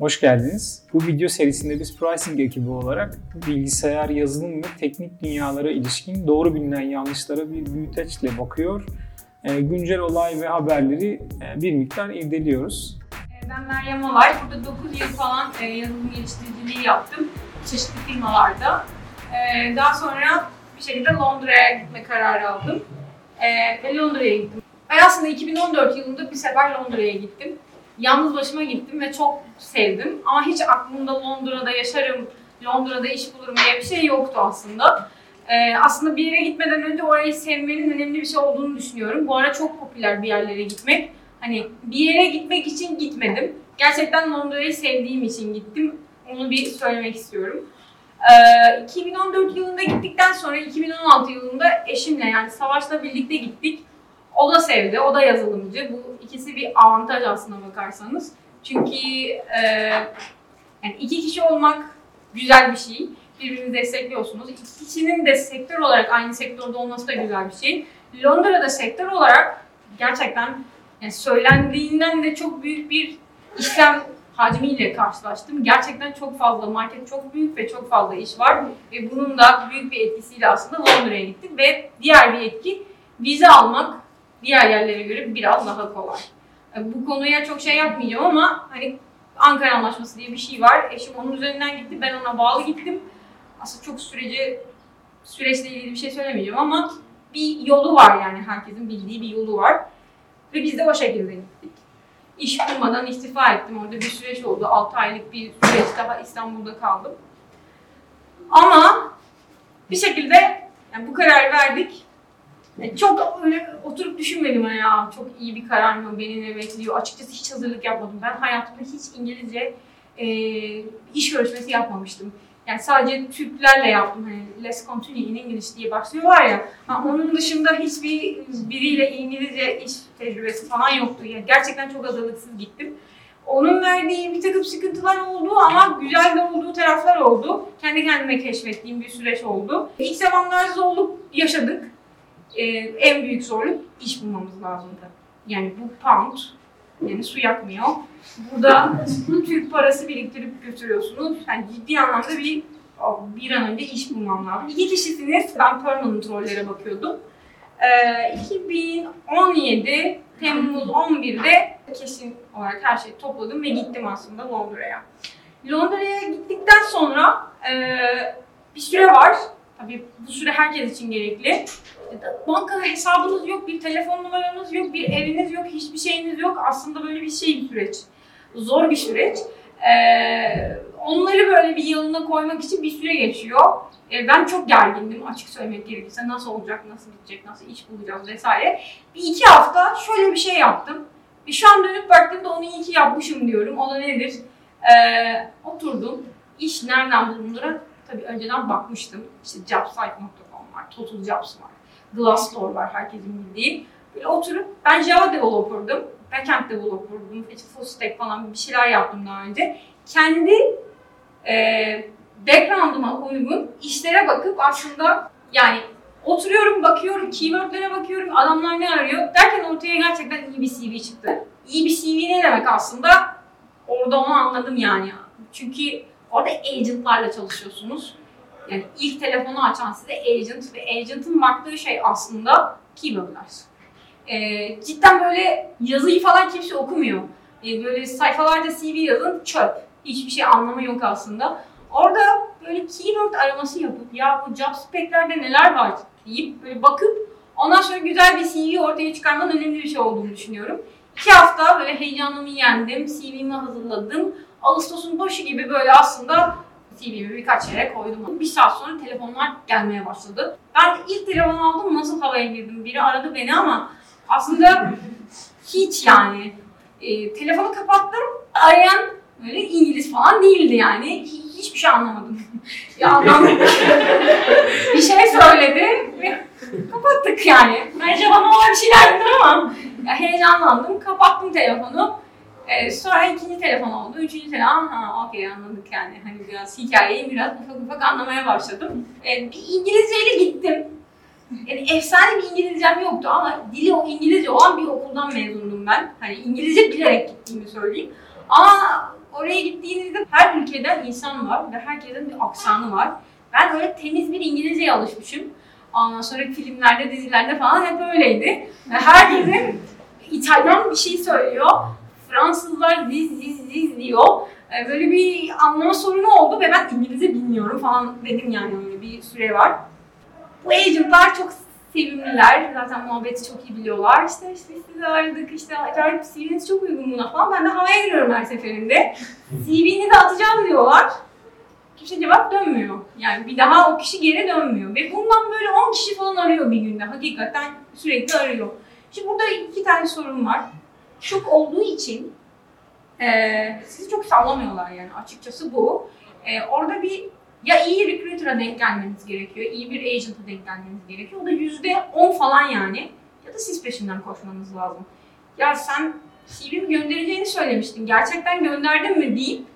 Hoş geldiniz. Bu video serisinde biz pricing ekibi olarak bilgisayar, yazılım ve teknik dünyalara ilişkin doğru bilinen yanlışlara bir büyüteçle bakıyor. E, güncel olay ve haberleri e, bir miktar irdeliyoruz. Ee, Ben Meryem Olay. Burada 9 yıl falan e, yazılım geliştiriciliği yaptım. Çeşitli firmalarda. Ee, Daha sonra bir şekilde Londra'ya gitme kararı aldım. Ee, Ve Londra'ya gittim. Ben aslında 2014 yılında bir sefer Londra'ya gittim. Yalnız başıma gittim ve çok sevdim. Ama hiç aklımda Londra'da yaşarım, Londra'da iş bulurum diye bir şey yoktu aslında. Ee, aslında bir yere gitmeden önce orayı sevmenin önemli bir şey olduğunu düşünüyorum. Bu ara çok popüler bir yerlere gitmek. Hani bir yere gitmek için gitmedim. Gerçekten Londra'yı sevdiğim için gittim. Onu bir söylemek istiyorum. Ee, 2014 yılında gittikten sonra 2016 yılında eşimle yani Savaş'la birlikte gittik. O da sevdi, o da yazılımcı. Bu ikisi bir avantaj aslına bakarsanız. Çünkü e, yani iki kişi olmak güzel bir şey. Birbirinizi destekliyorsunuz. İki kişinin de sektör olarak aynı sektörde olması da güzel bir şey. Londra'da sektör olarak gerçekten yani söylendiğinden de çok büyük bir işlem hacmiyle karşılaştım. Gerçekten çok fazla market çok büyük ve çok fazla iş var ve bunun da büyük bir etkisiyle aslında Londra'ya gittik ve diğer bir etki vize almak diğer yerlere göre biraz daha kolay. E, Bu konuya çok şey yapmayacağım ama hani Ankara Anlaşması diye bir şey var. Eşim onun üzerinden gitti, ben ona bağlı gittim. Aslında çok süreci süreçle ilgili bir şey söylemeyeceğim ama bir yolu var yani herkesin bildiği bir yolu var. Ve biz de o şekilde gittik. İş bulmadan istifa ettim. Orada bir süreç oldu. 6 aylık bir süreç daha İstanbul'da kaldım. Ama bir şekilde yani bu kararı verdik. Yani çok öyle oturup düşünmedim ha ya. Çok iyi bir karar mı? Beni ne bekliyor? Açıkçası hiç hazırlık yapmadım. Ben hayatımda hiç İngilizce e, iş görüşmesi yapmamıştım. Yani sadece Türklerle yaptım. Hani Let's Continue in English diye başlıyor var ya. Onun dışında hiçbir biriyle İngilizce iş tecrübesi falan yoktu. Yani gerçekten çok hazırlıksız gittim. Onun verdiği bir takım sıkıntılar oldu ama güzel de olduğu taraflar oldu. Kendi kendime keşfettiğim bir süreç oldu. İlk zamanlar zorluk yaşadık. Ee, en büyük zorluk iş bulmamız lazımdı. Yani bu pound, yani su yakmıyor. Burada Türk parası biriktirip götürüyorsunuz. Yani ciddi anlamda bir bir an önce iş bulmam lazım. İki kişisiniz. Ben permanent rollere bakıyordum. Ee, 2017 Temmuz 11'de kesin olarak her şeyi topladım ve gittim aslında Londra'ya. Londra'ya gittikten sonra e, bir süre var. Tabii bu süre herkes için gerekli. Banka hesabınız yok, bir telefon numaranız yok, bir eviniz yok, hiçbir şeyiniz yok. Aslında böyle bir şey bir süreç. Zor bir süreç. Ee, onları böyle bir yılına koymak için bir süre geçiyor. Ee, ben çok gergindim açık söylemek gerekirse. Nasıl olacak, nasıl bitecek, nasıl iş bulacağız vesaire. Bir iki hafta şöyle bir şey yaptım. E, şu an dönüp baktığımda onu iyi ki yapmışım diyorum. O da nedir? Ee, oturdum. İş nereden bulunduğuna tabii önceden bakmıştım. İşte jobsite.com var, Total Jobs var, Glassdoor var herkesin bildiği. Böyle oturup ben Java developer'dım. Backend developer'dım. İşte full stack falan bir şeyler yaptım daha önce. Kendi e, background'ıma uygun işlere bakıp aslında yani oturuyorum, bakıyorum, keywordlere bakıyorum, adamlar ne arıyor derken ortaya gerçekten iyi bir CV çıktı. İyi bir CV ne demek aslında? Orada onu anladım yani. Çünkü orada agentlarla çalışıyorsunuz. Yani ilk telefonu açan size agent ve agent'ın baktığı şey aslında keywordler. Ee, cidden böyle yazıyı falan kimse okumuyor. Ee, böyle sayfalarda CV yazın çöp. Hiçbir şey anlamı yok aslında. Orada böyle keyword araması yapıp ya bu job spec'lerde neler var deyip böyle bakıp ondan sonra güzel bir CV ortaya çıkarmanın önemli bir şey olduğunu düşünüyorum. İki hafta böyle heyecanımı yendim, CV'mi hazırladım. Ağustos'un başı gibi böyle aslında CV'mi birkaç yere koydum. Bir saat sonra telefonlar gelmeye başladı. Ben ilk telefon aldım nasıl havaya girdim. Biri aradı beni ama aslında hiç yani. E, telefonu kapattım. Arayan böyle İngiliz falan değildi yani. Hiç, hiçbir şey anlamadım. ya anlamadım. bir şey söyledi kapattık yani. Bence bana var bir şeyler ama ya heyecanlandım. Kapattım telefonu. Ee, sonra ikinci telefon oldu. Üçüncü telefon, ha okey anladık yani. Hani biraz hikayeyi biraz ufak ufak anlamaya başladım. Ee, bir İngilizceyle gittim. Yani efsane bir İngilizcem yoktu ama dili o İngilizce olan bir okuldan mezundum ben. Hani İngilizce bilerek gittiğimi söyleyeyim. Ama oraya gittiğinizde her ülkeden insan var ve herkesin bir aksanı var. Ben öyle temiz bir İngilizceye alışmışım. Ondan sonra filmlerde, dizilerde falan hep öyleydi. Ve herkesin İtalyan bir şey söylüyor. Fransızlar diz diz diz diyor. Ee, Böyle bir anlama sorunu oldu ve ben İngilizce bilmiyorum falan dedim yani öyle bir süre var. Bu agentlar çok sevimliler. Zaten muhabbeti çok iyi biliyorlar. İşte işte sizi aradık, işte acayip CV'niz çok uygun buna falan. Ben de havaya giriyorum her seferinde. CV'nizi atacağım diyorlar. Kimse cevap dönmüyor. Yani bir daha o kişi geri dönmüyor. Ve bundan böyle 10 kişi falan arıyor bir günde. Hakikaten sürekli arıyor. Şimdi burada iki tane sorun var. Çok olduğu için eee sizi çok sallamıyorlar yani açıkçası bu. Eee, orada bir ya iyi recruiter'a denk gelmeniz gerekiyor, iyi bir agent'a denk gelmeniz gerekiyor. O da yüzde on falan yani. Ya da siz peşinden koşmanız lazım. Ya sen CV'mi göndereceğini söylemiştin. Gerçekten gönderdin mi deyip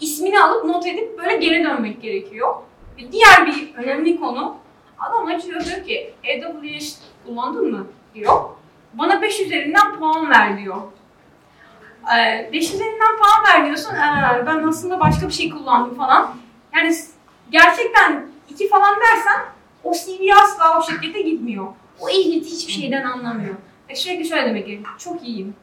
ismini alıp not edip böyle geri dönmek gerekiyor. Ve diğer bir önemli konu adam açıyor diyor ki AWS kullandın mı diyor. Bana 5 üzerinden puan ver diyor. 5 üzerinden puan ver diyorsun. "Ee, ben aslında başka bir şey kullandım falan. Yani gerçekten iki falan dersen o CV asla o şirkete gitmiyor. O ehliyeti hiçbir şeyden anlamıyor. Ve sürekli şöyle demek gerekiyor. Çok iyiyim.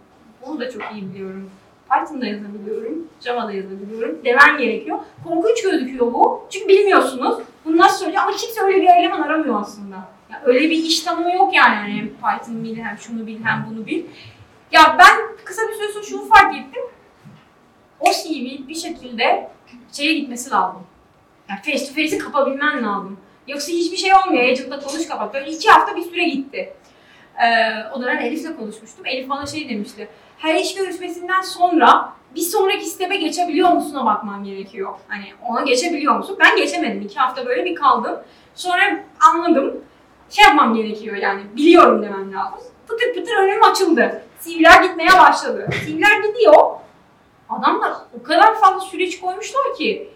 Bunu da çok iyi biliyorum. Python'da yazabiliyorum, Java'da yazabiliyorum demen gerekiyor. Korkunç gözüküyor bu. Çünkü bilmiyorsunuz. Bunu nasıl söyleyeceğim ama kimse öyle bir eleman aramıyor aslında. Ya öyle bir iş tanımı yok yani. Hani hem Python bil, hem şunu bil, hem bunu bil. Ya ben kısa bir süre sonra şunu fark ettim. O CV bir şekilde şeye gitmesi lazım. Yani face to face'i kapabilmen lazım. Yoksa hiçbir şey olmuyor. Agent'la konuş kapat. Böyle iki hafta bir süre gitti. Ee, o dönem Elif'le konuşmuştum. Elif bana şey demişti. Her iş görüşmesinden sonra bir sonraki step'e geçebiliyor musun'a bakman gerekiyor. Hani ona geçebiliyor musun? Ben geçemedim. İki hafta böyle bir kaldım. Sonra anladım. Yapmam gerekiyor yani. Biliyorum demem lazım. Pıtır pıtır önüm açıldı. CV'ler gitmeye başladı. CV'ler gidiyor. Adamlar o kadar fazla süreç koymuşlar ki.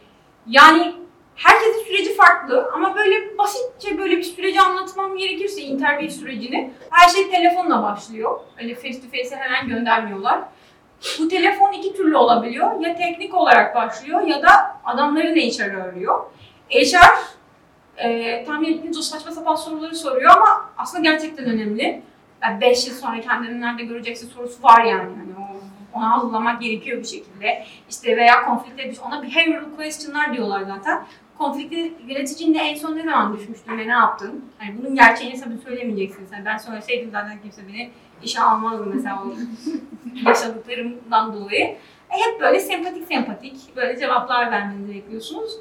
Yani herkesin süreci farklı ama böyle basitçe böyle bir süreci anlatmam gerekirse interview sürecini her şey telefonla başlıyor. Öyle face to face'e hemen göndermiyorlar. Bu telefon iki türlü olabiliyor. Ya teknik olarak başlıyor ya da adamların HR'ı arıyor. HR e, tahmin ettiğiniz o saçma sapan soruları soruyor ama aslında gerçekten önemli. 5 yıl sonra kendini nerede göreceksin sorusu var yani. yani o, ona hazırlamak gerekiyor bir şekilde. İşte veya konflikte bir ona behavioral question'lar diyorlar zaten. Konflikte yöneticinle en son ne zaman düşmüştün ve ne yaptın? Hani bunun gerçeğini tabii söylemeyeceksin sen. Ben söyleseydim zaten kimse beni işe almazdı mesela o yaşadıklarımdan dolayı. E hep böyle sempatik sempatik böyle cevaplar vermenizi bekliyorsunuz.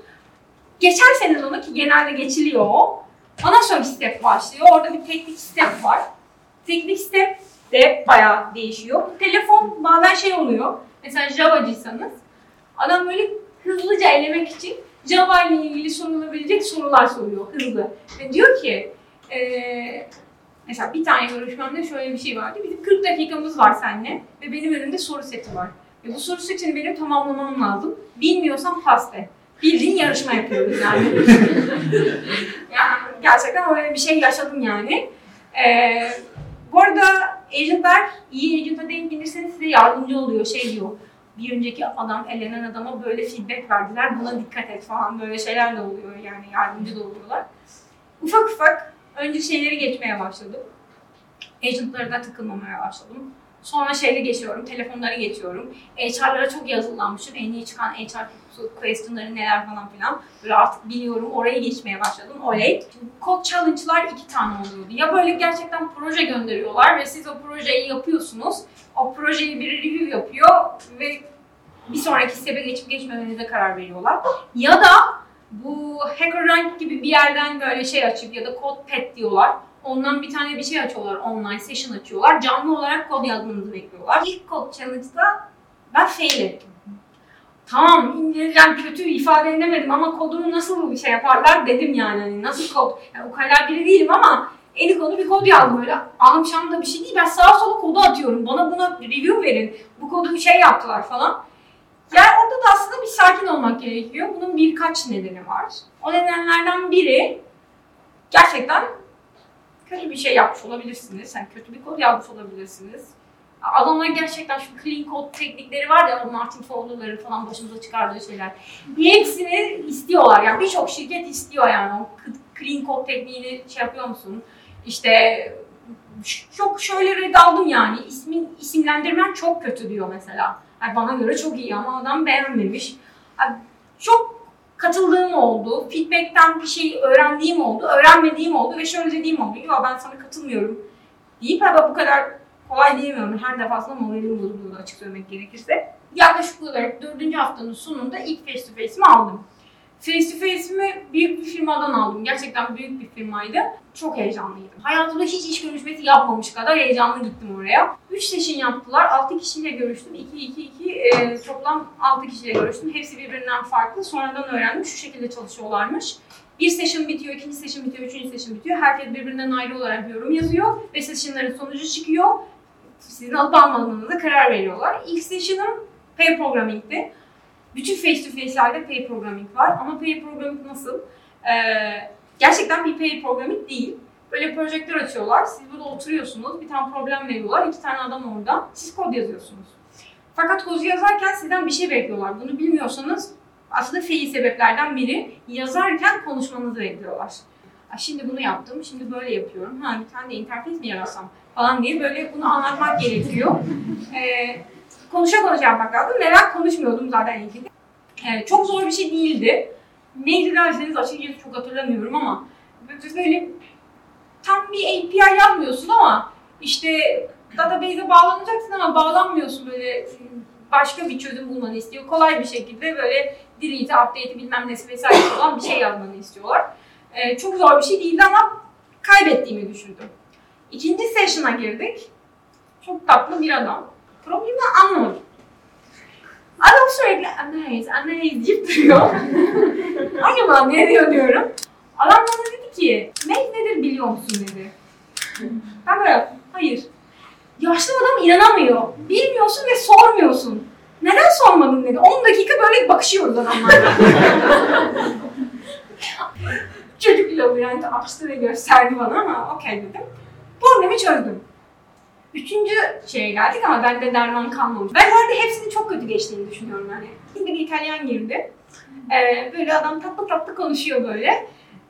Geçerseniz onu ki genelde geçiliyor o. Ondan sonra bir step başlıyor. Orada bir teknik step var. Teknik step de bayağı değişiyor. Telefon bazen şey oluyor. Mesela Java'cıysanız adam böyle hızlıca elemek için Java ile ilgili sorulabilecek sorular soruyor hızlı. Ve diyor ki eee mesela bir tane görüşmemde şöyle bir şey vardı. Bizim 40 dakikamız var seninle ve benim önümde soru seti var. Ve bu soru setini benim tamamlamam lazım. Bilmiyorsam pas de. Bildiğin yarışma yapıyoruz yani. yani gerçekten öyle bir şey yaşadım yani. Ee, bu arada agentlar iyi agent'a denk gelirseniz size yardımcı oluyor. Şey diyor, bir önceki adam elenen adama böyle feedback verdiler, buna dikkat et falan böyle şeyler de oluyor yani yardımcı da oluyorlar. Ufak ufak önce şeyleri geçmeye başladım. Agentlara da takılmamaya başladım. Sonra şeyle geçiyorum, telefonları geçiyorum. HR'lara çok yazılanmışım. En iyi çıkan HR question'ları neler falan filan. Böyle artık biliyorum, oraya geçmeye başladım. Oley. Code challenge'lar iki tane oluyordu. Ya böyle gerçekten proje gönderiyorlar ve siz o projeyi yapıyorsunuz. O projeyi bir review yapıyor ve bir sonraki step'e geçip geçmemenize karar veriyorlar. Ya da bu HackerRank gibi bir yerden böyle şey açıp ya da CodePad diyorlar. Ondan bir tane bir şey açıyorlar, online session açıyorlar. Canlı olarak kod yazmanızı bekliyorlar. İlk kod challenge'da ben fail ettim. Tamam İngilizcem kötü ifade edemedim ama kodumu nasıl bir şey yaparlar dedim yani. Hani nasıl kod? Yani o kadar biri değilim ama eli konu bir kod yazdım öyle. Alım şamda bir şey değil. Ben sağa sola kodu atıyorum. Bana buna review verin. Bu kodu bir şey yaptılar falan. Yani orada da aslında bir sakin olmak gerekiyor. Bunun birkaç nedeni var. O nedenlerden biri gerçekten kötü bir şey yapmış olabilirsiniz. Yani kötü bir kod yazmış olabilirsiniz. Adamlar gerçekten şu clean code teknikleri var ya Martin Fowler'ların falan başımıza çıkardığı şeyler. Hepsini istiyorlar yani birçok şirket istiyor yani o clean code tekniğini şey yapıyor musun? İşte çok şöyle red aldım yani ismin isimlendirmen çok kötü diyor mesela. Yani bana göre çok iyi ama adam beğenmemiş. Yani çok katıldığım oldu. Feedback'ten bir şey öğrendiğim oldu. Öğrenmediğim oldu ve şöyle dediğim oldu. Ya ben sana katılmıyorum deyip ama bu kadar kolay diyemiyorum. Her defasında moralim bozuldu açık söylemek gerekirse. Yaklaşık olarak dördüncü haftanın sonunda ilk face to face'imi aldım. Face to face'imi büyük bir firmadan aldım. Gerçekten büyük bir firmaydı. Çok heyecanlıydım. Hayatımda hiç iş görüşmesi yapmamış kadar heyecanlı gittim oraya. 3 session yaptılar. 6 kişiyle görüştüm. 2-2-2 e, toplam 6 kişiyle görüştüm. Hepsi birbirinden farklı. Sonradan öğrendim şu şekilde çalışıyorlarmış. Bir session bitiyor, ikinci session bitiyor, üçüncü session bitiyor. Herkes birbirinden ayrı olarak yorum yazıyor ve sessionların sonucu çıkıyor. Sizin alıp almadığınıza karar veriyorlar. İlk session'ım pair programming'ti. Bütün face to face'lerde pair programming var ama pair programming nasıl? Ee, gerçekten bir pair programming değil. Böyle projektör açıyorlar, siz burada oturuyorsunuz, bir tane problem veriyorlar, iki tane adam orada, siz kod yazıyorsunuz. Fakat kodu yazarken sizden bir şey bekliyorlar. Bunu bilmiyorsanız aslında fiil sebeplerden biri yazarken konuşmanızı bekliyorlar. Şimdi bunu yaptım, şimdi böyle yapıyorum. Ha bir tane de interfez mi yaratsam falan diye böyle bunu anlatmak gerekiyor. Ee, konuşa konuşa yapmak lazım ve ben konuşmuyordum zaten ilgili. Ee, çok zor bir şey değildi. Neydi derseniz açıkçası çok hatırlamıyorum ama böyle tam bir API yapmıyorsun ama işte database'e bağlanacaksın ama bağlanmıyorsun böyle başka bir çözüm bulmanı istiyor. Kolay bir şekilde böyle delete, update'i bilmem nesi vesaire olan bir şey yazmanı istiyorlar. Ee, çok zor bir şey değildi ama kaybettiğimi düşündüm. İkinci session'a girdik. Çok tatlı bir adam. Problemi anlamadım. Adam sürekli anneyiz, anneyiz deyip duruyor. Acaba ne diyor diyorum. Adam bana dedi ki, mail nedir biliyor musun dedi. Ben böyle, hayır. Yaşlı adam inanamıyor. Bilmiyorsun ve sormuyorsun. Neden sormadın dedi. 10 dakika böyle bakışıyoruz adamlarla. Çocuk labirenti açtı ve gösterdi bana ama okey dedim. Problemi çözdüm. Üçüncü şeye geldik ama bende derman kalmamış. Ben orada hepsinin çok kötü geçtiğini düşünüyorum hani. Bir İtalyan girdi. Ee, böyle adam tatlı tatlı konuşuyor böyle.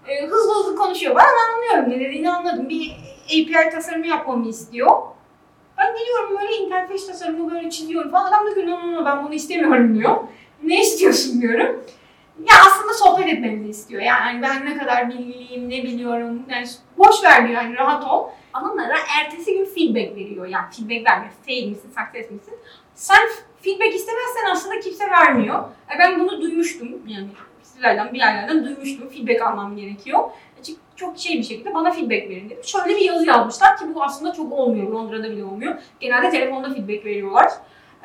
Ee, hızlı hızlı konuşuyor. Ben anlıyorum ne dediğini anladım. Bir API tasarımı yapmamı istiyor. Ben geliyorum böyle interface tasarımı böyle çiziyorum falan. Adam diyor ki no, ben bunu istemiyorum diyor. Ne istiyorsun diyorum. Ya aslında sohbet etmemizi istiyor. Yani ben ne kadar bilgiliyim, ne biliyorum. Yani boş ver diyor yani rahat ol. Adamlara ertesi gün feedback veriyor. Yani feedback vermiyor. Fail misin, success misin? Sen feedback istemezsen aslında kimse vermiyor. E ben bunu duymuştum. Yani sizlerden bir yerlerden duymuştum. Feedback almam gerekiyor. Açık çok şey bir şekilde bana feedback verin dedim. Şöyle bir yazı yazmışlar ki bu aslında çok olmuyor. Londra'da bile olmuyor. Genelde telefonda feedback veriyorlar.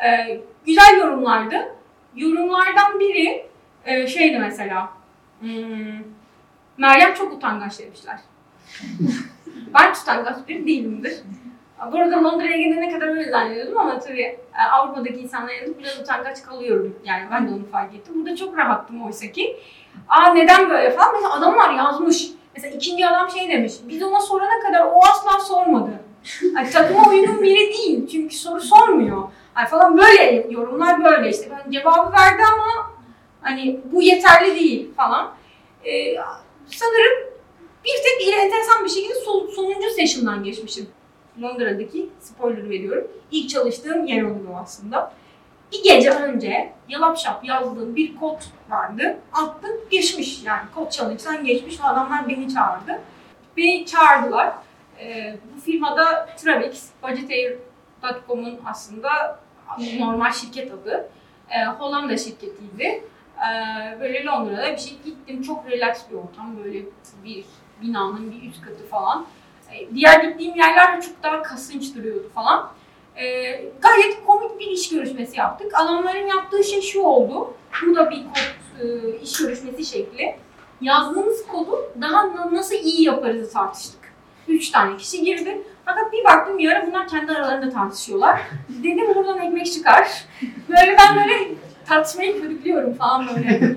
Ee, güzel yorumlardı. Yorumlardan biri e, şeydi mesela. Hmm, Meryem çok utangaç demişler. ben utangaç bir değilimdir. Burada Londra'ya gelene kadar öyle zannediyordum ama tabii e, Avrupa'daki insanlara yanında biraz utangaç kalıyorum. Yani ben de onu fark ettim. Burada çok rahattım oysa ki. Aa neden böyle falan. Mesela adamlar yazmış. Mesela ikinci adam şey demiş. Biz ona sorana kadar o asla sormadı. Yani takıma uygun biri değil. Çünkü soru sormuyor. Yani falan böyle yorumlar böyle işte. Ben cevabı verdi ama hani bu yeterli değil falan. Ee, sanırım bir tek enteresan bir şekilde sonuncu session'dan geçmişim. Londra'daki spoiler veriyorum. İlk çalıştığım yer oluyor aslında. Bir gece önce yalapşap yazdığım bir kod vardı. Attım geçmiş yani kod challenge'dan geçmiş adamlar beni çağırdı. Beni çağırdılar. Ee, bu firmada Travix, Budgetair.com'un aslında normal şirket adı. Ee, Hollanda şirketiydi. Ee, böyle Londra'da bir şey gittim. Çok relax bir ortam. Böyle bir binanın bir üst katı falan. Ee, diğer gittiğim yerler çok daha kasınç duruyordu falan. Ee, gayet komik bir iş görüşmesi yaptık. Adamların yaptığı şey şu oldu. Bu da bir kod e, iş görüşmesi şekli. Yazdığımız kodu daha nasıl iyi yaparız tartıştık. Üç tane kişi girdi. Fakat bir baktım bir ara bunlar kendi aralarında tartışıyorlar. Dedim buradan ekmek çıkar. Böyle ben böyle tartışmayı körüklüyorum falan böyle.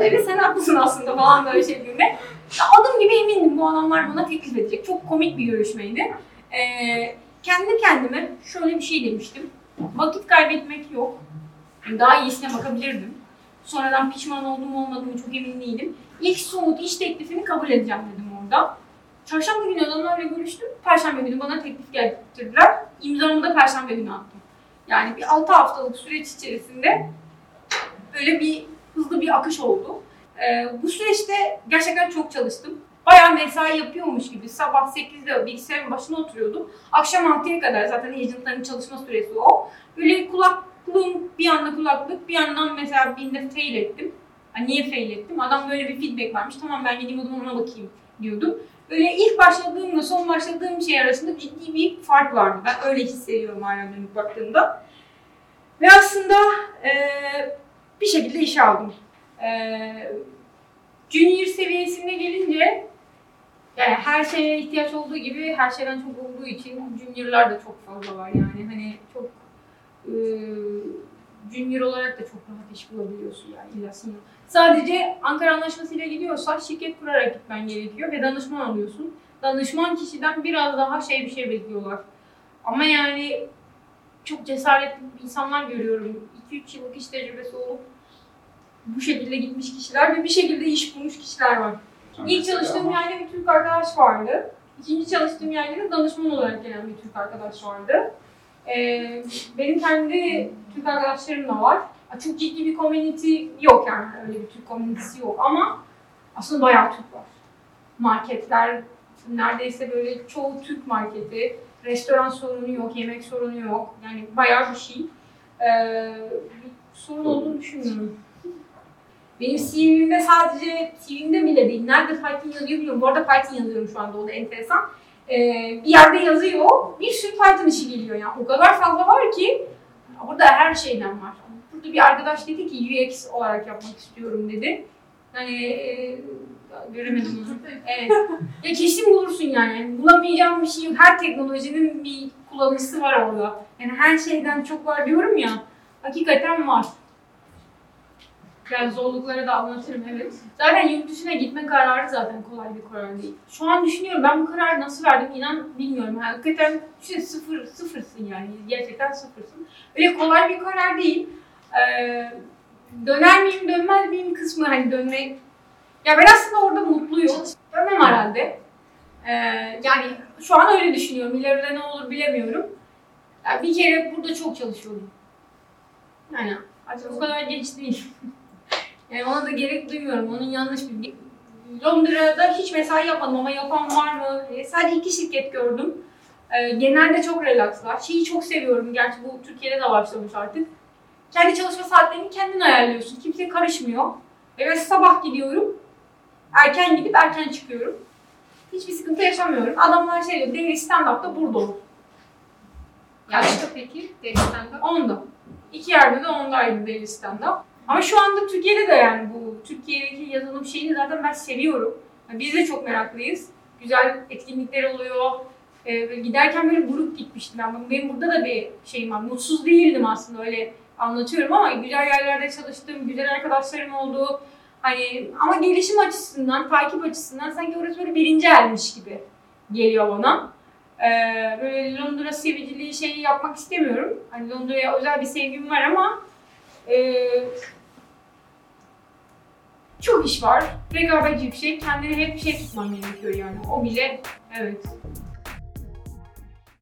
evet sen haklısın aslında falan böyle şeklinde. Adım gibi emindim bu adamlar bana teklif edecek. Çok komik bir görüşmeydi. Ee, kendi kendime şöyle bir şey demiştim. Vakit kaybetmek yok. Daha iyisine bakabilirdim. Sonradan pişman oldum olmadığımı çok emin değilim. İlk somut iş teklifini kabul edeceğim dedim orada. Çarşamba günü adamlarla görüştüm. Perşembe günü bana teklif getirdiler. İmzamı da perşembe günü attım. Yani bir 6 haftalık süreç içerisinde böyle bir hızlı bir akış oldu. Ee, bu süreçte gerçekten çok çalıştım. Bayağı mesai yapıyormuş gibi. Sabah 8'de bilgisayarın başına oturuyordum. Akşam 6'ya kadar zaten agentların çalışma süresi o. Böyle kulaklığım bir anda kulaklık bir yandan mesela birinde fail ettim. Ha, niye fail ettim? Adam böyle bir feedback vermiş. Tamam ben gideyim o ona bakayım diyordum. Böyle ilk başladığımla son başladığım şey arasında ciddi bir fark vardı. Ben öyle hissediyorum hala dönüp baktığımda. Ve aslında eee, bir şekilde işe aldım. Eee junior seviyesine gelince yani her şeye ihtiyaç olduğu gibi her şeyden çok olduğu için juniorlar da çok fazla var yani hani çok eee junior olarak da çok rahat iş bulabiliyorsun yani illasını. Sadece Ankara Anlaşması'yla gidiyorsa şirket kurarak gitmen gerekiyor ve danışman alıyorsun. Danışman kişiden biraz daha şey bir şey bekliyorlar. Ama yani çok cesaretli insanlar görüyorum. 2-3 yıllık iş tecrübesi olup bu şekilde gitmiş kişiler ve bir şekilde iş bulmuş kişiler var. İlk çalıştığım yerde bir Türk arkadaş vardı. İkinci çalıştığım yerde de danışman olarak gelen bir Türk arkadaş vardı. Ee, benim kendi Türk arkadaşlarım da var. Çok ciddi bir community yok yani öyle bir Türk community'si yok ama aslında bayağı Türk var. Marketler neredeyse böyle çoğu Türk marketi. Restoran sorunu yok, yemek sorunu yok. Yani bayağı bir şey. Ee, bir sorun olduğunu düşünmüyorum. Benim CV'mde sadece, CV'mde bile değil, nerede Python yazıyor bilmiyorum. Bu arada Python yazıyorum şu anda, o da enteresan. Ee, bir yerde yazıyor, bir sürü Python işi geliyor yani. O kadar fazla var ki, burada her şeyden var. Burada bir arkadaş dedi ki UX olarak yapmak istiyorum dedi. Hani e, göremedim onu. Evet. Ya kesin bulursun yani. Bulamayacağım bir şey yok. Her teknolojinin bir kullanıcısı var orada. Yani her şeyden çok var diyorum ya. Hakikaten var. Biraz zorlukları da anlatırım evet. Zaten yurt dışına gitme kararı zaten kolay bir karar değil. Şu an düşünüyorum ben bu kararı nasıl verdim inan bilmiyorum. Hakikaten işte sıfır, sıfırsın yani. Gerçekten sıfırsın. Öyle kolay bir karar değil. Ee, döner miyim dönmez miyim kısmı hani dönmek. Ya ben aslında orada mutluyum. Dönmem herhalde. Ee, yani şu an öyle düşünüyorum. İleride ne olur bilemiyorum. Yani bir kere burada çok çalışıyorum. Yani artık o kadar genç değil. yani ona da gerek duymuyorum. Onun yanlış bir... Londra'da hiç mesai yapmadım ama yapan var mı? Ee, sadece iki şirket gördüm. Ee, genelde çok relaxlar. Şeyi çok seviyorum. Gerçi bu Türkiye'de de başlamış artık. Kendi çalışma saatlerini kendin ayarlıyorsun. Kimse karışmıyor. Evet sabah gidiyorum. Erken gidip erken çıkıyorum. Hiçbir sıkıntı yaşamıyorum. Adamlar şey diyor, Daily stand-up'ta burada ol. Kaçta peki? Delisten'de? Onda. İki yerde de ondaydı Daily stand-up. Ama şu anda Türkiye'de de yani bu Türkiye'deki yazılım şeyini zaten ben seviyorum. Yani biz de çok meraklıyız. Güzel etkinlikler oluyor. Ee, giderken böyle grup gitmiştim ben. Benim burada da bir şeyim var. Mutsuz değildim aslında öyle anlatıyorum ama güzel yerlerde çalıştım, güzel arkadaşlarım oldu. Hani ama gelişim açısından, takip açısından sanki orası böyle birinci elmiş gibi geliyor bana. Ee, böyle Londra seviciliği şeyi yapmak istemiyorum. Hani Londra'ya özel bir sevgim var ama e, çok iş var. Rekabet yüksek. Kendini hep şey tutman gerekiyor yani. O bile evet